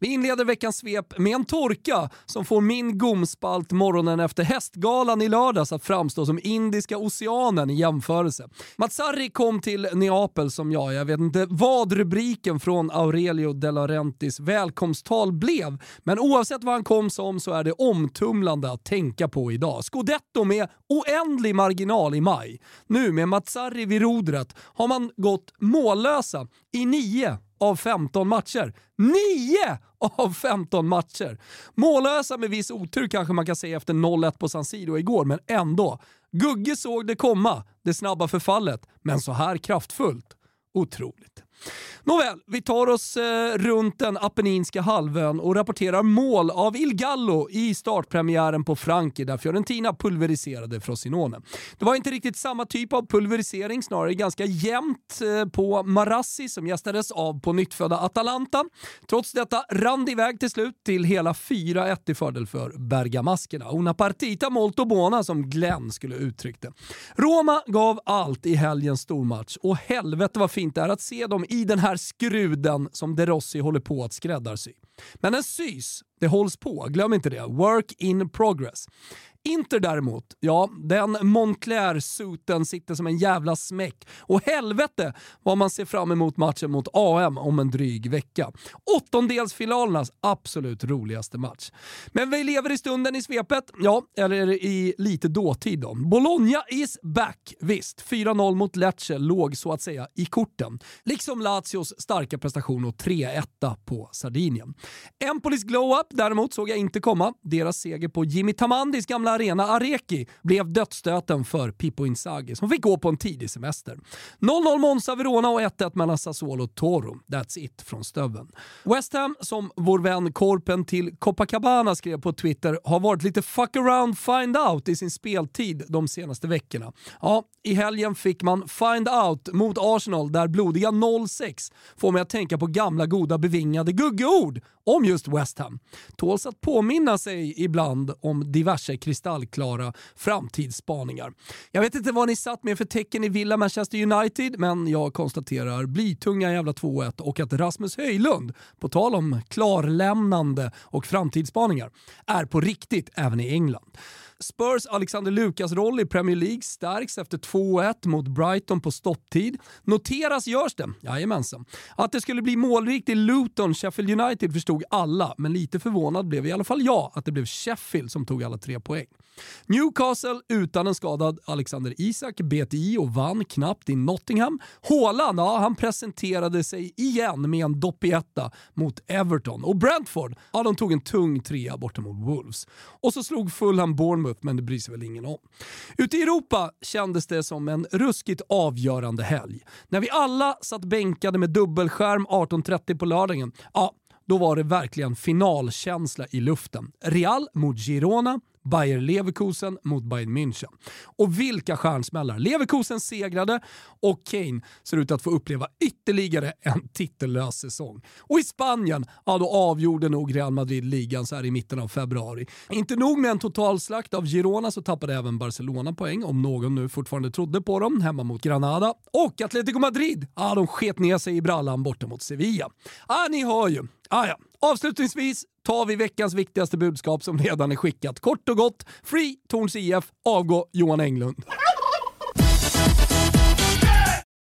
Vi inleder veckans svep med en torka som får min gomspalt morgonen efter hästgalan i lördags att framstå som Indiska oceanen i jämförelse. Mazzarri kom till Neapel som jag, jag vet inte vad rubriken från Aurelio De Laurentis välkomsttal blev, men oavsett vad han kom som så är det omtumlande att tänka på idag. Scudetto med oändlig marginal i maj. Nu med Mazzarri vid rodret har man gått mållösa i nio av 15 matcher. 9 av 15 matcher! Mållösa med viss otur kanske man kan säga efter 0-1 på San Siro igår, men ändå. Gugge såg det komma, det snabba förfallet, men så här kraftfullt. Otroligt. Nåväl, vi tar oss eh, runt den Apenninska halvön och rapporterar mål av Il Gallo i startpremiären på Franki där Fiorentina pulveriserade Frosinone. Det var inte riktigt samma typ av pulverisering, snarare ganska jämnt eh, på Marassi som gästades av på nyttfödda Atalanta. Trots detta rann det iväg till slut till hela 4-1 i fördel för bergamaskerna. Una partita molto buona som Glenn skulle uttryckt det. Roma gav allt i helgens stormatch och helvete vad fint det är att se dem i den här skruden som De Rossi håller på att skräddarsy. Men den sys, det hålls på, glöm inte det. Work in progress. Inter däremot, ja, den Montclair-suten sitter som en jävla smäck. Och helvete vad man ser fram emot matchen mot AM om en dryg vecka. Åttondelsfinalernas absolut roligaste match. Men vi lever i stunden i svepet, ja, eller i lite dåtid då. Bologna is back, visst. 4-0 mot Lecce låg så att säga i korten. Liksom Lazios starka prestation och 3-1 på Sardinien. Empolis glow-up däremot såg jag inte komma. Deras seger på Jimmy Tamandis gamla arena Areki blev dödsstöten för Pippo Inzaghi som fick gå på en tidig semester. 0-0 Monza Verona och 1-1 mellan Sassuolo och Toro. That's it från stöven. West Ham, som vår vän Korpen till Copacabana skrev på Twitter, har varit lite fuck around find out i sin speltid de senaste veckorna. Ja, i helgen fick man find out mot Arsenal där blodiga 0-6 får mig att tänka på gamla goda bevingade guggeord om just West Ham. Tåls att påminna sig ibland om diverse kristallklara framtidsspaningar. Jag vet inte vad ni satt med för tecken i Villa Manchester United, men jag konstaterar blytunga jävla 2-1 och att Rasmus Höjlund, på tal om klarlämnande och framtidsspaningar, är på riktigt även i England. Spurs Alexander Lukas roll i Premier League stärks efter 2-1 mot Brighton på stopptid. Noteras görs det, jajamensan. Att det skulle bli målrikt i Luton, Sheffield United förstod alla, men lite förvånad blev i alla fall jag att det blev Sheffield som tog alla tre poäng. Newcastle utan en skadad Alexander Isak bet i och vann knappt i Nottingham. Haaland, ja, han presenterade sig igen med en doppietta mot Everton. Och Brentford, ja, de tog en tung trea borta mot Wolves. Och så slog Fulham Bournemouth, men det bryr sig väl ingen om. Ute i Europa kändes det som en ruskigt avgörande helg. När vi alla satt bänkade med dubbelskärm 18.30 på lördagen, ja, då var det verkligen finalkänsla i luften. Real mot Girona, Bayer Leverkusen mot Bayern München. Och vilka stjärnsmällar! Leverkusen segrade och Kane ser ut att få uppleva ytterligare en titellös säsong. Och i Spanien, ja då avgjorde nog Real Madrid ligan så här i mitten av februari. Inte nog med en totalslakt av Girona så tappade även Barcelona poäng, om någon nu fortfarande trodde på dem, hemma mot Granada. Och Atletico Madrid, ja de sket ner sig i brallan borta mot Sevilla. Ja, ni hör ju. Ah, ja. Avslutningsvis tar vi veckans viktigaste budskap som redan är skickat. Kort och gott, Free Torns IF, avgå Johan Englund.